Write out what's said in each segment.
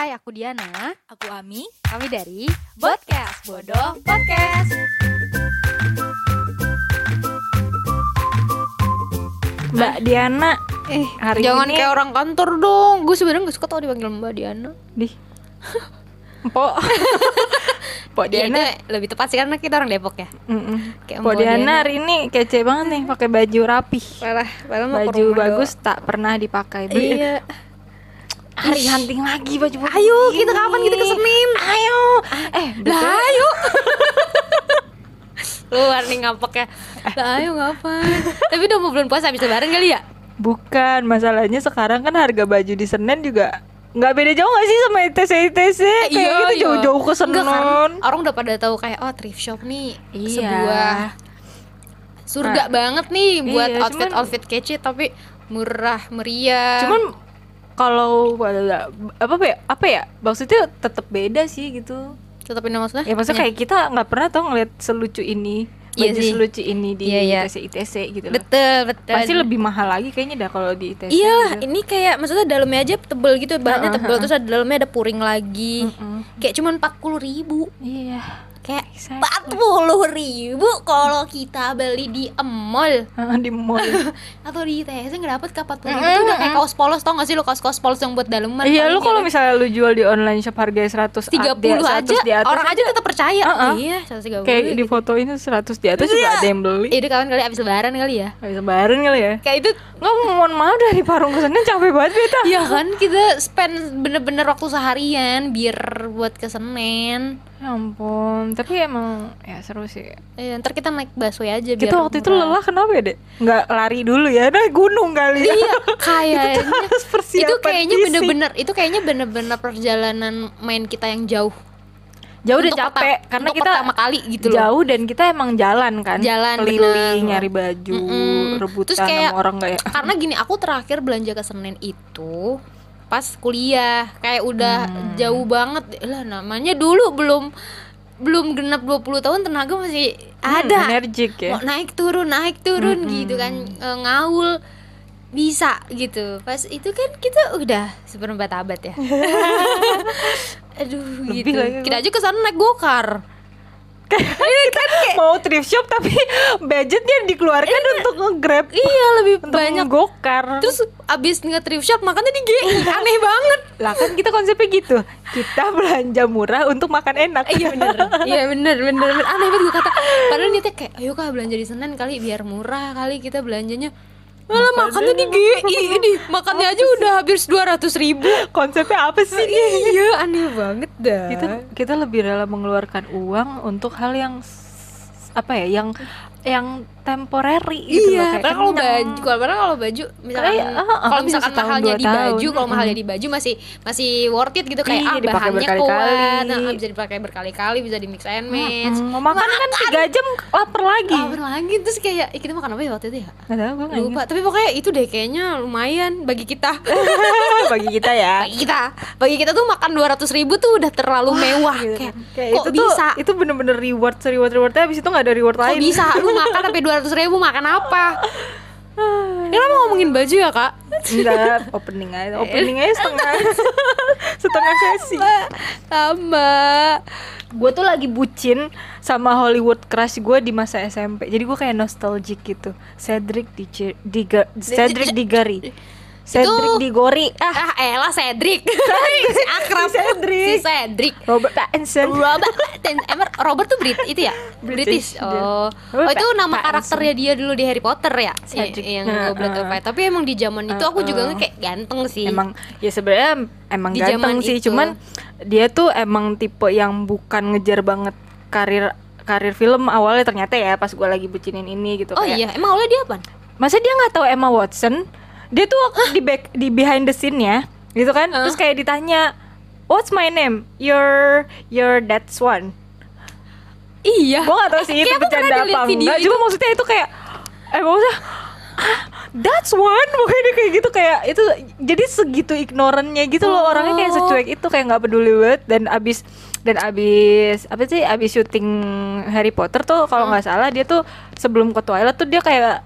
Hai, aku Diana. Aku Ami. Kami dari Podcast Bodoh Podcast. Mbak Diana Eh, Hari jangan ini- kayak orang kantor dong. Gue sebenarnya gak suka tau dipanggil Mbak Diana. di Mpok Mpok Iya, Diana itu lebih tepat sih karena kita orang Depok ya. Mm-mm. Kayak Mpok Mpok Diana Diana. hari ini kece banget nih pakai baju rapi mau ke baju bagus tak pernah dipakai Iya. hari hunting lagi baju bagus Ayo, kita kapan kita ke Senin? ayo eh Lah, ayo. Luar nih ngapok ya. Lah, ayo ngapain? Tapi udah mau bulan puasa bisa bareng kali ya? bukan masalahnya sekarang kan harga baju di Senen juga nggak beda jauh gak sih sama ITC ITC kayak gitu iya. jauh-jauh ke Enggak, kan? Senen Orang udah pada tahu kayak oh thrift shop nih Iya. sebuah surga banget nih buat Iya, outfit cuman- outfit kece tapi murah meriah. cuman kalau apa ya apa ya maksudnya tetap beda sih gitu tetap ini maksudnya? ya maksudnya kayak kita nggak pernah tuh ngeliat selucu ini Iya baju sih. selucu ini di Iya, iya. ITC ITC gitu loh betul betul. pasti lebih mahal lagi kayaknya dah kalau di ITC Iyalah, gitu. ini kayak maksudnya dalamnya aja tebel gitu, bahannya Heeh, tebel terus ada dalamnya ada puring lagi. Mm-mm. Kayak cuman 40 ribu iya Kayak empat puluh ribu kalau kita beli di mall. Ah, di mall. Atau di ITC nggak dapet ke 40 ribu itu udah kayak kaos polos tau gak sih lo kaos kaos polos yang buat daleman iya lu paling kalau kayak misalnya lu jual di online shop harganya 100 tiga puluh aja di atas orang aja. tetap percaya. Heeh. iya seratus tiga kayak puluh di foto ini 100 di atas juga ada yang beli. Itu kawan kali abis lebaran kali ya. Gak bisa bareng kali ya. Kayak itu nggak mohon maaf dari Parung ke Senen capek banget beta Iya kan kita spend bener-bener waktu seharian biar buat ke Senen ya ampun tapi emang ya seru sih Eh, ntar kita naik busway aja biar kita waktu itu murah. lelah kenapa ya dek nggak lari dulu ya naik gunung kali ya Iya, kayaknya harus persiapan itu kayaknya bener-bener itu kayaknya bener-bener perjalanan main kita yang jauh. jauh udah Untuk capek perta- karena kita pertama kali gitu loh. jauh dan kita emang jalan kan Jalan, keliling nyari baju Mm-mm. rebutan Terus kayak- sama orang nggak ya Karena gini, aku terakhir belanja ke Senen itu pas kuliah, kayak udah Hmm. jauh banget. Lah namanya dulu belum belum genap 20 tahun tenaga masih ada. energik ya Mau naik turun, naik turun Mm-mm. gitu kan e, ngaul bisa gitu. Pas itu kan kita udah seperempat abad ya. Aduh Lebih gitu. lagi, Kita aja ke sana naik gokar. Kita mau thrift shop tapi budgetnya dikeluarkan untuk nge-grab. Iya, lebih untuk banyak. gokar Terus abis nge-thrift shop makannya di GI Aneh banget. Lah kan kita konsepnya gitu. Kita belanja murah untuk makan enak. Iya bener. Iya bener bener, bener. Aneh banget gue kata. Padahal niatnya kayak Ayo kak belanja di Senen kali Biar murah kali kita belanjanya Malah makannya di GI Ini makannya aja udah habis 200 ribu. Konsepnya apa sih? Iya aneh banget dah. Kita kita lebih rela mengeluarkan uang untuk hal yang apa ya yang yang temporary gitu loh Iya, kayak karena kalau baju, kalau baju misalkan Kayak, ah, ah, kalau misalkan mahalnya dua di baju, kalau mahalnya di baju masih masih worth it gitu kayak Iya, ah bahannya kuat, nah, bisa dipakai berkali-kali, bisa di mix and match. Mm, mau makan kan tiga jam lapar lagi Lapar lagi terus kayak "Ih, kita makan apa ya waktu itu ya? nggak tahu gue Lupa, tapi pokoknya itu deh kayaknya lumayan bagi kita. bagi kita ya bagi kita, bagi kita tuh makan 200 ribu tuh udah terlalu mewah Gitu. kayak, Kayak kok itu bisa? tuh itu bener-bener reward reward rewardnya abis itu nggak ada reward Kok lain bisa lu makan sampai 200 ribu makan apa? Ini lama ngomongin baju ya kak? enggak opening aja opening aja setengah setengah sesi. Sama gue tuh lagi bucin sama Hollywood crush gue di masa SMP jadi gue kayak nostalgic gitu. Cedric di Cedric Diggory Cedric Diggory ah. Ah elah Cedric. Si akrab. Si Cedric. Si Cedric. Robert Pattinson. Robert emang Robert tuh Brit itu ya? British, British, oh. Robert oh itu nama Pattinson. karakternya dia dulu di Harry Potter ya? Cedric. Yang Heeh. Goblet of Fire. Tapi emang di zaman itu aku juga kayak ganteng sih. Emang ya sebenarnya emang Di ganteng sih. itu. cuman dia tuh emang tipe yang bukan ngejar banget karir karir film awalnya ternyata ya pas gue lagi bucinin ini gitu. Oh kayak iya emang awalnya dia apa masa dia nggak tahu Emma Watson dia tuh waktu di back di behind the scene ya gitu kan? Terus kayak ditanya what's my name? Your your that's one. Iya. Gue gak tau sih itu aku pernah bercanda apa enggak. itu. cuma maksudnya itu kayak eh maksudnya ah, that's one? Pokoknya dia kayak gitu kayak itu jadi segitu ignorannya gitu loh. Orangnya kayak Oh. secuek itu kayak nggak peduli banget. Dan abis dan abis apa sih abis syuting Harry Potter tuh kalau nggak salah dia tuh sebelum ke Twilight tuh dia kayak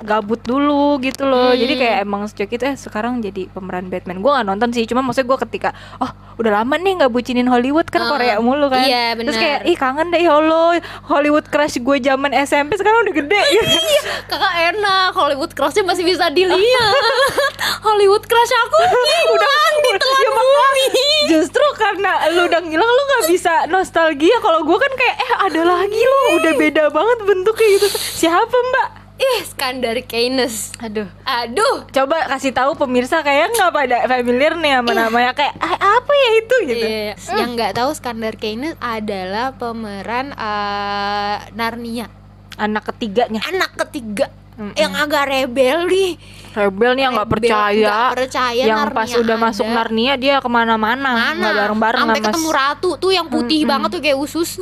gabut dulu gitu loh. Hmm. jadi kayak emang sejak itu eh sekarang jadi pemeran Batman. Gue gak nonton sih cuma maksudnya gue ketika oh udah lama nih nggak bucinin Hollywood kan Uh, Korea mulu kan. Iya, terus benar. kayak ih kangen deh ya Allah. Hollywood crush gue zaman SMP sekarang udah gede. Gitu. kakak enak. Hollywood Crushnya masih bisa dilihat. Hollywood Crush aku hilang di telan Ya, bumi. Justru karena lu udah ngilang lu nggak bisa nostalgia. Kalau gue kan kayak eh ada lagi lo udah beda banget bentuknya gitu. Siapa mbak ih Skandar Keynes. Aduh. Aduh. Coba kasih tahu pemirsa kayak nggak pada familiar nih sama namanya. Kayak "Ah, apa ya itu? gitu. Iya, yang nggak tahu Skandar Keynes adalah pemeran eh, Narnia. Anak ketiganya. Anak ketiga Mm-mm. yang agak rebel nih. Rebel nih yang nggak percaya nggak percaya. yang Narnia pas udah ada. masuk Narnia dia ke mana-mana. Mana? nggak bareng-bareng sampai ketemu ratu tuh yang putih banget tuh kayak usus.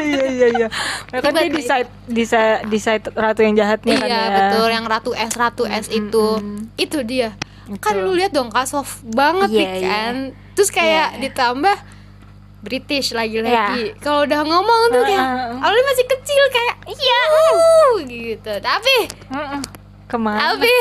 Iya iya iya. Ya kan dia decide decide decide ratu yang jahatnya kan iya ya. betul yang ratu S ratu S itu. Itu dia. Kan Betul. lu lihat dong kak soft banget Iya, nih iya. kan. Terus kayak Iya. ditambah British lagi-lagi. Kalau udah ngomong tuh kayak Heeh. awalnya masih kecil kayak uh, gitu. Tapi Mm-mm. ke mana? Tapi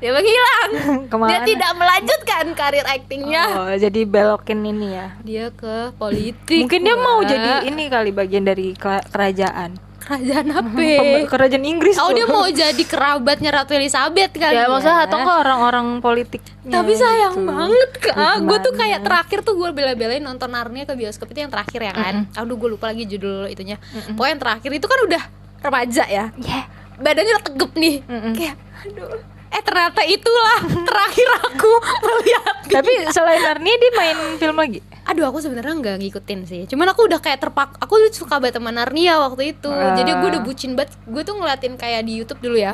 dia menghilang. Ke mana? Dia tidak melanjutkan karir aktingnya. Oh jadi belokin ini ya? Dia ke politik mungkin dia mau jadi ini kali bagian dari kerajaan. Kerajaan apa? Kerajaan Inggris oh tuh. dia mau jadi kerabatnya Ratu Elizabeth kali ya maksudnya atau enggak orang-orang politik tapi sayang banget kak. Ya, gue tuh kayak terakhir tuh gue bela-belain nonton Narnia ke bioskop itu yang terakhir ya kan? Aduh gue lupa lagi judul itunya. Pokoknya yang terakhir itu kan udah remaja ya? Ya badannya udah tegep nih. Mm-mm. kayak aduh. Eh ternyata itulah terakhir aku melihat tapi selain Narnia dia main film lagi? Aduh aku sebenarnya nggak ngikutin sih. Cuman aku udah kayak terpak aku suka banget sama Narnia waktu itu. Ah. jadi gue udah bucin banget. Gue tuh ngeliatin kayak di YouTube dulu ya.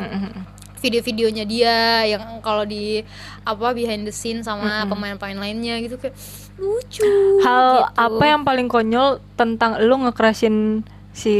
Video-videonya dia yang kalau di apa behind the scene sama pemain-pemain lainnya gitu kayak lucu hal gitu. apa yang paling konyol tentang lu ngekerasin si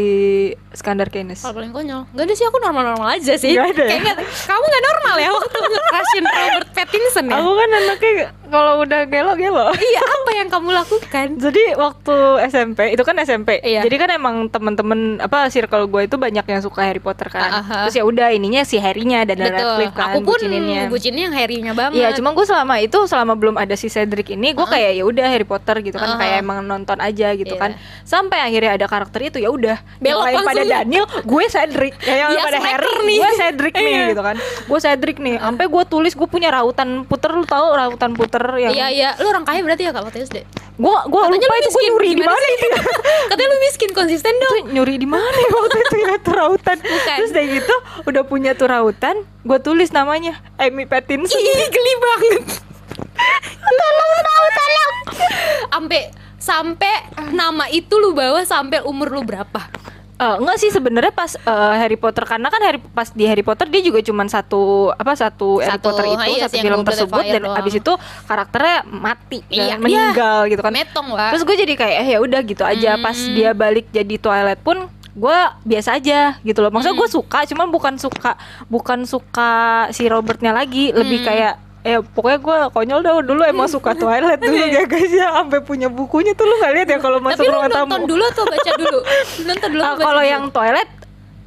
Skandar Keynes Hal paling konyol. Gak ada sih aku normal-normal aja sih. Nggak ada. Ya? Kayaknya kamu gak normal ya Waktu nge-crushin Robert Pattinson ya? Aku kan anaknya kalau udah gelo-gelo Iya apa yang kamu lakukan jadi waktu SMP itu kan SMP Iya. jadi kan emang temen-temen apa circle gue itu banyak yang suka Harry Potter kan Aha. terus ya udah ininya si Harry-nya dan Betul Radcliffe kan Aku pun bucininnya. bucinnya yang Harry-nya banget Iya, cuma gue selama itu selama belum ada si Cedric ini, gue kayak ya udah Harry Potter gitu kan, Uh-huh. kayak emang nonton aja gitu Iya. kan. Sampai akhirnya ada karakter itu ya udah. Belok lain pada. Daniel, gue Cedric. Ya yang Dia pada Harry, nih. gue Cedric nih Iya. gitu kan. Gue Cedric nih. Sampai gue tulis gue punya rautan puter, lu tahu rautan puter yang Iya iya Lu orang kaya berarti ya kak waktu SD gue gue Katanya lupa lu itu gue nyuri di mana itu. Katanya lu miskin konsisten dong Itu nyuri di mana ya waktu itu ya tuh rautan. Bukan. Terus dari gitu udah punya tuh rautan, gue tulis namanya Amy Pattinson. Ih geli banget Tolong tahu tolong Sampai Sampai nama itu lu bawa sampai umur lu berapa Eh, enggak sih sebenarnya pas eh, Harry Potter karena kan Harry pas di Harry Potter dia juga cuman satu apa satu, Harry Satu, Potter itu iya satu film tersebut dan doang. abis itu karakternya mati Iya, kan, meninggal gitu kan Metong lah terus gue jadi kayak eh ya udah gitu aja pas Hmm. dia balik jadi Twilight pun gue biasa aja gitu loh maksudnya Hmm. gue suka cuman bukan suka bukan suka si Robertnya lagi lebih Hmm. kayak eh pokoknya gue konyol dah dulu emang suka Twilight dulu ya guys ya sampai punya bukunya tuh lu nggak lihat ya kalau masuk ruang nonton tamu dulu atau baca dulu? Nonton dulu baca kalau yang toilet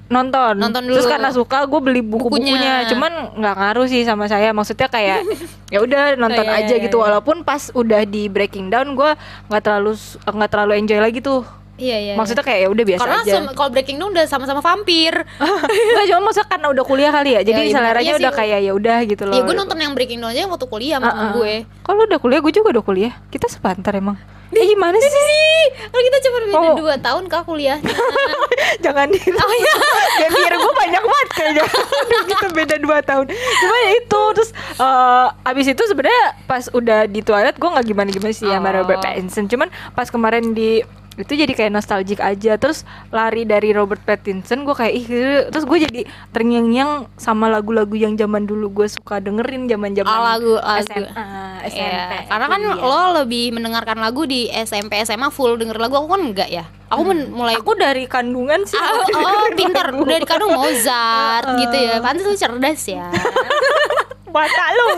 nonton. Nonton Terus dulu. karena suka gue beli buku-bukunya. Bukunya. Cuman nggak ngaruh sih sama saya. Maksudnya kayak ya udah nonton Oh, iya, aja iya, gitu. iya. Walaupun pas udah di breaking down gue nggak terlalu nggak terlalu enjoy lagi tuh. Iya iya. Maksudnya kayak ya udah biasa karena aja. sem- kalau Breaking Dawn udah sama-sama vampir. Nggak cuma maksudnya karena udah kuliah kali ya. Jadi iya, bener. seleranya Iya udah kayak ya udah gitu loh. Iya gue nonton yang Breaking Dawn aja waktu kuliah sama temen ah. gue. Kalau udah kuliah gue juga udah kuliah. Kita sepantar emang. Eh gimana sih? Sih, kalau kita cuma beda Oh. dua tahun kak kuliahnya. Jangan di oh iya. ya biar gue banyak banget kayaknya Udah kita beda 2 tahun cuma ya itu terus eh, abis itu sebenarnya pas udah di toilet gue nggak gimana gimana sih sama Oh. Robert Pattinson cuman pas kemarin di itu jadi kayak nostalgic aja terus lari dari Robert Pattinson gue kayak ih terus gue jadi terngiang-ngiang sama lagu-lagu yang zaman dulu gue suka dengerin zaman zaman Oh, lagu- lagu. SMA SMP Iya, karena kan kuliah. lo lebih mendengarkan lagu di SMP SMA full denger lagu aku kan enggak ya. Aku men- mulai aku dari kandungan sih Ah, oh, dengerin pinter dari kadang Mozart gitu ya. Pantes lu cerdas ya. mata lu.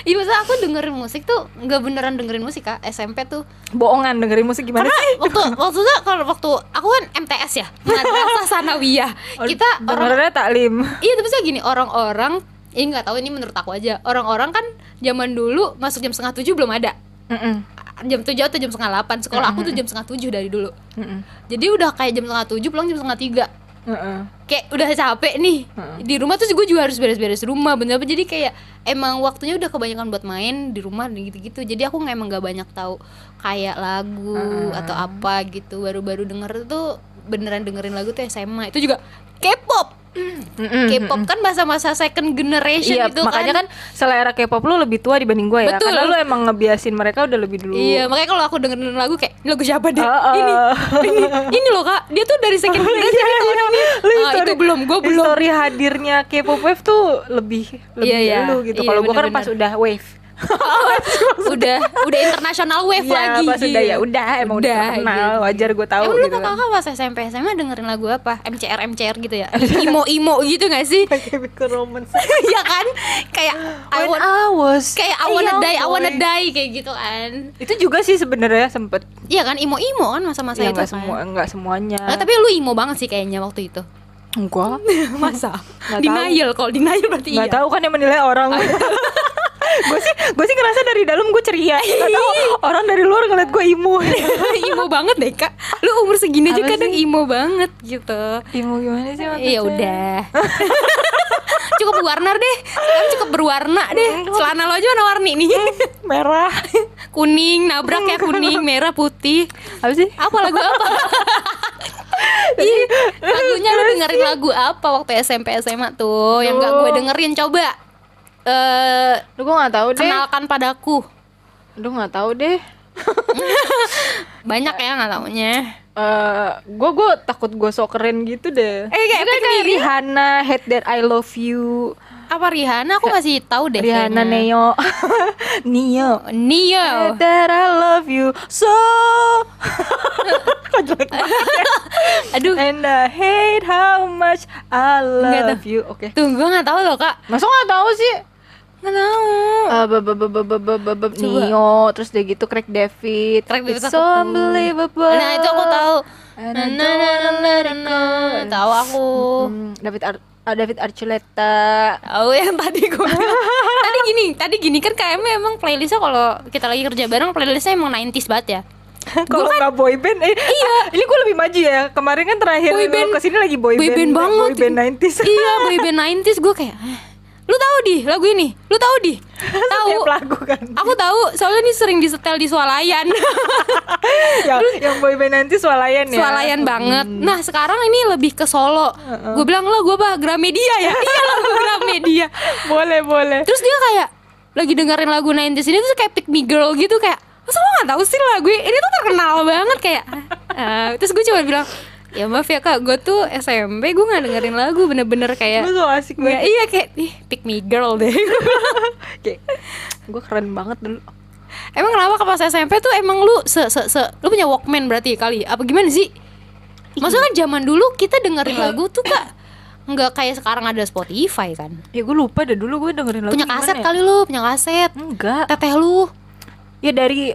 Iya maksudnya aku dengerin musik tuh nggak beneran dengerin musik kak. SMP tuh. Bohongan dengerin musik gimana Karena sih? waktu maksudnya kalau waktu aku kan MTS ya Madrasah Sanawiyah. Kita orang dengernya taklim. Iya tapi saya gini orang-orang ini nggak tahu ini menurut aku aja. Orang-orang kan zaman dulu masuk jam setengah tujuh belum ada. Mm-mm. jam tujuh atau jam setengah delapan. Sekolah aku tuh jam setengah tujuh dari dulu. Mm-mm. jadi udah kayak jam setengah tujuh pulang jam setengah tiga Mm-mm. kayak udah capek nih Heeh. di rumah terus gue juga harus beres-beres rumah bener jadi kayak emang waktunya udah kebanyakan buat main di rumah dan gitu-gitu jadi aku nggak emang nggak banyak tahu kayak lagu Heeh. atau apa gitu baru-baru denger tuh beneran dengerin lagu tuh SMA itu juga K-pop. K-pop kan masa-masa second generation Iya, gitu makanya kan selera K-pop lu lebih tua dibanding gue ya. Betul. Karena lu emang ngebiasin mereka udah lebih dulu. Iya, makanya kalau aku dengerin lagu kayak ini lagu siapa deh? Ah, ah. Ini, ini, ini loh kak, dia tuh dari second generation Iya, iya. ini. Lu history- itu belum, gue belum. Story hadirnya K-pop wave tuh lebih lebih Iya, iya. dulu gitu. Iya, Kalau gue kan pas udah wave. udah, udah international wave Iya, lagi. pas udah ya udah emang udah, Udah, terkenal, gitu. wajar gue tahu Emang dulu gitu. kakak pas SMP SMA dengerin lagu apa? MCR MCR gitu ya? Imo imo gitu gak sih? Chemical Romance. Iya kan? Kayak I want, I was kayak I wanna die, I wanna boy. die kayak gitu kan? Itu juga sih sebenarnya sempet. Iya kan? Imo imo kan masa-masa Ya itu nggak kan? semua nggak semuanya. Nah, tapi lu imo banget sih kayaknya waktu itu. enggak. Masa? Tahu. Denial kalau denial berarti Nggak iya. tahu kan yang menilai orang. Gue sih gue sih ngerasa dari dalam gue ceria. Tahu orang dari luar ngeliat gue imo. imo banget deh kak. Lu umur segini aja kadang sih? imo banget gitu. Imo gimana sih maksudnya? ya udah. Cukup berwarna deh. Sekarang cukup berwarna deh. Celana lo aja warna warni nih. Merah. kuning nabrak ya kuning merah putih. Apa sih? apa lagu apa? Ih, lagunya lu dengerin lagu apa waktu SMP SMA tuh yang gak gue dengerin? Coba eh Duh gue nggak tahu deh. kenalkan padaku Duh nggak tahu deh. banyak ya nggak taunya Eh, gue gue takut gue sok keren gitu deh. Eh, kayak kayak Me. Rihanna, Hate That I Love You, apa Rihanna aku masih tahu deh Rihanna. Neo, Neo. Neo Hate That I Love You so. Kok jelek banget. Aduh, And I hate how much I love you. Oke. tuh gue nggak tahu loh kak. Masa nggak tahu sih? Nggak. Uh, be terus dia gitu Craig David. Craig David It's so unbelievable. Nah, itu aku tahu. Tahu aku. Mm, mm, David Ar ah, David Archuleta. Oh yang tadi gue Tadi gini, tadi gini kan KM emang playlistnya kalau kita lagi kerja bareng playlistnya emang 90s banget ya. kalau kan, nggak boy band eh, iya ah, ini gue lebih maju ya kemarin kan terakhir boy band, ke sini lagi boy, boy band, band gitu kan, banget boy band 90s iya boy band 90s gue kayak ah, Lu tahu di lagu ini? Lu tahu di? Tahu. Lagu kan. Aku tahu, soalnya ini sering disetel di swalayan. yang, yang boy band 90s swalayan ya. Swalayan banget. Nah sekarang ini lebih ke Solo. Gue bilang lah gue apa Gramedia ya. iya lagu Gramedia. Boleh, boleh. Terus dia kayak lagi dengerin lagu 90s ini tuh kayak Pick Me Girl gitu kayak masa lo gak tahu sih lagu ini tuh terkenal banget kayak "Ah." terus gue cuma bilang ya maaf ya kak. Gue tuh SMP gue gak dengerin lagu. Bener-bener kayak Lu so asik Nggak, banget. iya kayak ih Pick Me Girl deh. Kayak, gue keren banget dulu. emang kenapa ke pas SMP tuh emang lu se se se lu punya Walkman berarti kali? Apa gimana sih? Maksudnya kan zaman dulu kita dengerin lagu tuh kak nggak kayak sekarang ada Spotify kan? Ya gue lupa dah dulu gue dengerin lagu punya kaset ya? kali lu punya kaset. Enggak. teteh lu. Ya dari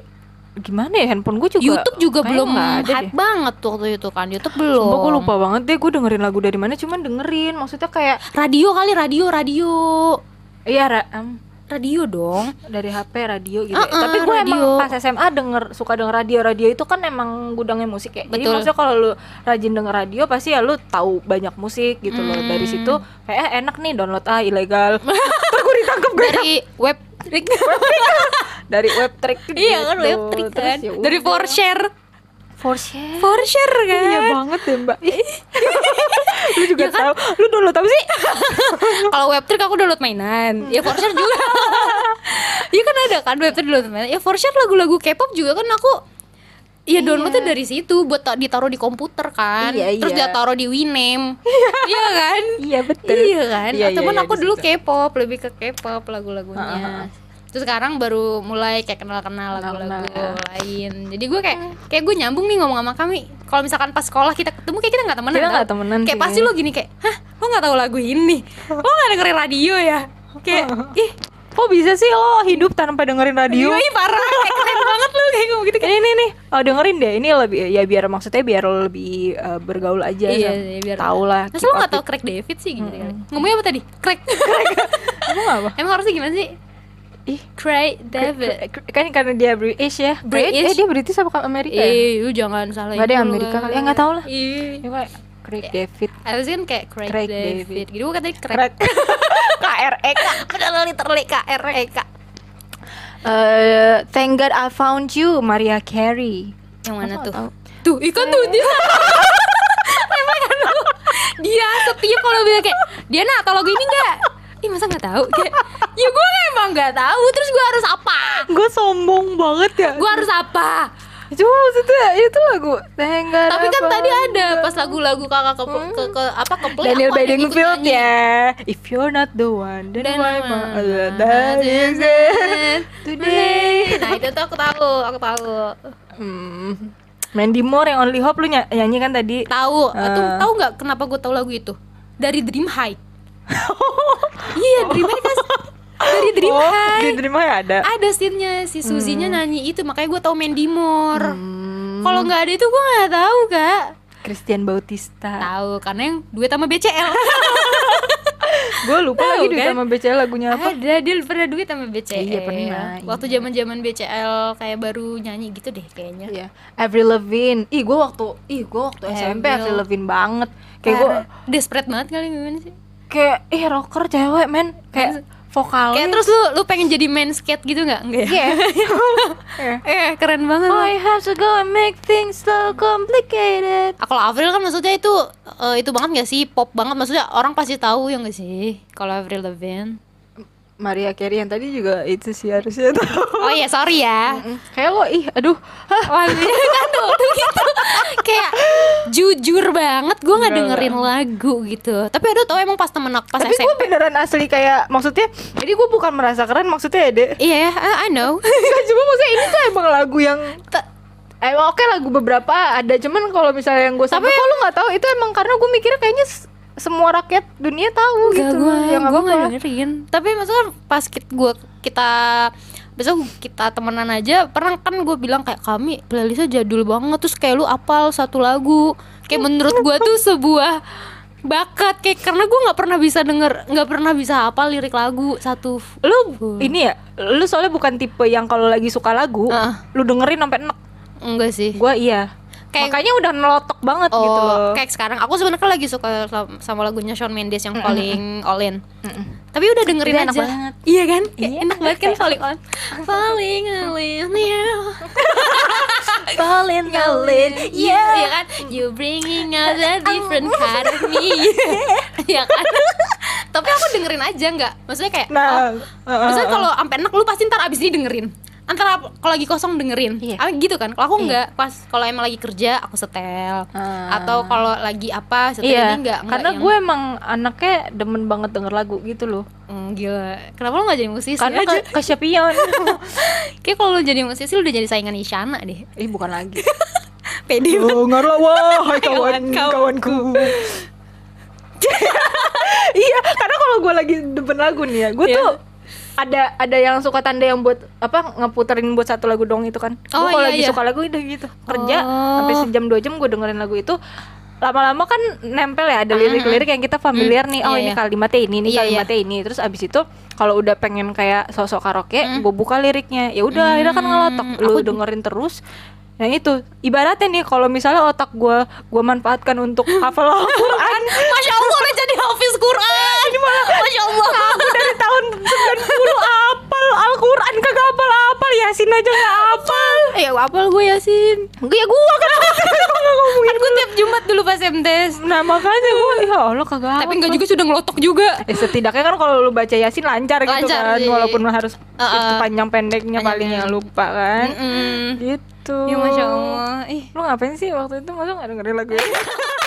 gimana ya handphone gue juga YouTube juga belum hype deh. banget tuh waktu itu kan YouTube belum Sumpah gue lupa banget deh gue dengerin lagu dari mana cuman dengerin maksudnya kayak radio kali radio radio iya ra- em, radio dong dari HP radio gitu. Uh-uh, ya. Tapi gue emang pas SMA denger suka denger radio radio itu kan emang gudangnya musik ya. Jadi Betul. maksudnya kalau lu rajin denger radio pasti ya lu tahu banyak musik gitu loh. Hmm. Dari situ kayak eh, enak nih download ah ilegal. Terus gue ditangkap gue dari web dari web trick iya kan gitu. web trick Terus kan ya dari udah. Forshare for share. Forshare kan Iya banget ya mbak Lu juga tahu Lu download apa sih? kalau web trick aku download mainan ya Forshare juga Iya kan ada kan web trick download mainan ya Forshare lagu-lagu K-pop juga kan aku Iya downloadnya dari situ buat ta- ditaruh di komputer kan, Iya, terus iya. dia taruh di Winamp, iya kan? Iya betul Iya kan? Iya, iya, Temen iya, aku dulu. K-pop, lebih ke K-pop lagu-lagunya. Terus sekarang baru mulai kayak kenal-kenal lagu-lagu lain. Jadi gue kayak kayak gue nyambung nih ngomong sama kami. Kalau misalkan pas sekolah kita ketemu kayak kita nggak temenan. Kita nggak temenan Kayak sih pasti lo gini kayak, hah lo nggak tahu lagu ini? Lo nggak dengerin radio ya? Kayak ih kok bisa sih lo hidup tanpa dengerin radio Iya, parah, kayak keren banget lu kayak ngomong gitu ini nih nih oh dengerin deh ini lebih ya biar maksudnya biar lo lebih eh, bergaul aja Iya, sama- iya, biar tahu lah keep lo gak up tau Craig David sih gitu kali? Ngomongnya apa tadi? Craig Emang apa? Emang harusnya gimana sih? Ih, Craig David kan karena dia British ya. British. Eh dia British apa Amerika? ya? Eh, lu jangan salah Nggak ada. Amerika kali. Ya, nggak tahu lah. Iya Ya, Craig David. Harusnya kan kayak Craig, Craig David. David. Gitu bukan tadi Craig. K R E K. Padahal literally K-R-E-K Eh, thank God I found you Maria Carey. Yang mana tuh? Tuh, ikan tuh dia Emang kan Dia setiap kalau bilang kayak Diana atau lagu ini enggak? Ih masa gak tahu? Kayak, ya gue emang gak tahu Terus gue harus apa? Gue sombong banget ya. Gue harus apa? Cuma maksudnya itu lagu God Tapi kan tadi ada pas lagu-lagu kakak ke, ke, ke apa ke play Daniel Bedingfield nyanyi. ya. If you're not the one, then, Dan why my that is it today? Nah itu tuh aku tahu, aku tahu. Hmm. Mandy Moore yang Only Hope lu ny- nyanyi kan tadi? Tahu, Ah. tuh tahu nggak kenapa gue tahu lagu itu? Dari Dream High. iya, Dream High kan dari Dream oh, High. Di Dream High ada. Ada scene-nya si Suzy-nya nyanyi itu, makanya gue tahu Mandy Moore. Hmm. Kalau nggak ada itu gue nggak tahu kak. Christian Bautista. Tahu karena yang duet sama BCL. Gue lupa Tahu, lagi di kan? sama BCL lagunya apa. Ada dia pernah duet sama BCL. Iya, pernah, Waktu iya. zaman-zaman BCL kayak baru nyanyi gitu deh kayaknya. Iya, Avril Lavigne. Ih, gue waktu, ih gue waktu SMP Avril. Avril Lavigne banget. Kayak gue, desperate banget kali gimana sih? kayak, ih rocker cewek men. Kayak vokalnya. Kayak terus lu lu pengen jadi main skate gitu nggak? Enggak ya? Iya. eh keren banget. lu. I have to go and make things so complicated. Ah, kalau Avril kan maksudnya itu eh, itu banget gak sih pop banget maksudnya orang pasti tahu ya gak sih kalau Avril Lavigne. Maria Carey yang tadi juga itu sih harusnya tuh. Oh iya sorry ya. Kayak lo, ih, aduh. Wah iya kan tuh, tuh gitu kayak jujur banget gue nggak Enggak, dengerin lagu gitu. Tapi ada tau emang pas temen aku pas Tapi gue SMP. beneran asli kayak maksudnya. Jadi gue bukan merasa keren maksudnya ya dek. Iya ya, I, I know. Enggak cuma maksudnya ini tuh emang lagu yang Ta- Eh oke lagu beberapa ada cuman kalau misalnya yang gue Tapi- sampai kok lu nggak tahu itu emang karena gue mikirnya kayaknya semua rakyat dunia tahu Enggak, gitu gue ya gue nggak apa-apa. dengerin. Tapi maksudnya pas kita gue kita besok kita temenan aja pernah kan gue bilang kayak kami playlistnya jadul banget terus kayak lu apal satu lagu kayak menurut gue tuh sebuah bakat kayak karena gue nggak pernah bisa denger nggak pernah bisa apa lirik lagu satu Lu ini ya, lu soalnya bukan tipe yang kalau lagi suka lagu, Heeh. lu dengerin sampai enak. enggak sih Gue iya. Kayak- Makanya udah nelotok banget oh gitu loh. kayak sekarang. Aku sebenarnya lagi suka sama, lagunya Shawn Mendes yang Falling All In. Tapi udah dengerin enak aja. banget. iya kan? Iya. enak banget kan Falling On Falling All In yeah. Falling yeah. Iya kan? You bringing out a different kind of me. Iya kan? Tapi aku dengerin aja nggak? Maksudnya kayak Nah, oh, Maksudnya kalau sampai enak lu pasti ntar abis ini dengerin Antara kalau lagi kosong dengerin Iya. Ah, gitu kan Kalau aku nggak Pas kalau emang lagi kerja aku setel Ah. Atau kalau lagi apa setel Iya, ini nggak nggak karena yang- gue emang anaknya demen banget denger lagu gitu loh. Hmm, Gila Kenapa lu gak jadi musisi Karena Ya, ke kesepian. Kayak kalau lu jadi musisi lu udah jadi saingan Isyana deh Ih bukan lagi. Pede banget. Dengar lah wahai kawan Kawan- kawanku. iya, karena kalau gue lagi demen lagu nih ya, gue Iya. tuh ada ada yang suka tanda yang buat apa ngeputerin buat satu lagu dong itu kan. Oh, Gue kalau iya, lagi iya. suka lagu udah gitu kerja Oh. sampai sejam dua jam gue dengerin lagu itu. Lama-lama kan nempel ya ada Mm, lirik-lirik yang kita familiar Mm, nih. Oh iya, ini iya. kalimatnya ini ini Iya, iya. kalimatnya ini. Terus abis itu kalau udah pengen kayak sosok karaoke Mm. gue buka liriknya. Ya udah akhirnya kan ngelotok Mm, lu aku- dengerin terus. Nah itu. Ibaratnya nih kalau misalnya otak gue gue manfaatkan untuk hafal Al-Quran. Masya Allah udah jadi hafiz Quran. Masya Allah tahun 90 apal Al-Quran kagak apal-apal Yasin aja gak apal. Ya apal gue Yasin. Ya gue kan. Kan gue tiap Jumat dulu pas MTS Nah makanya gue Ya Allah kagak Tapi enggak juga sudah ngelotok juga. Ya, setidaknya kan kalau lu baca Yasin lancar, gitu Lancar kan sih. Walaupun lu harus Uh-uh. itu panjang pendeknya paling yang lupa kan. Mm-mm. Gitu. Ya Masya Allah. Ih. Lu ngapain sih waktu itu? Masa gak dengerin lagu?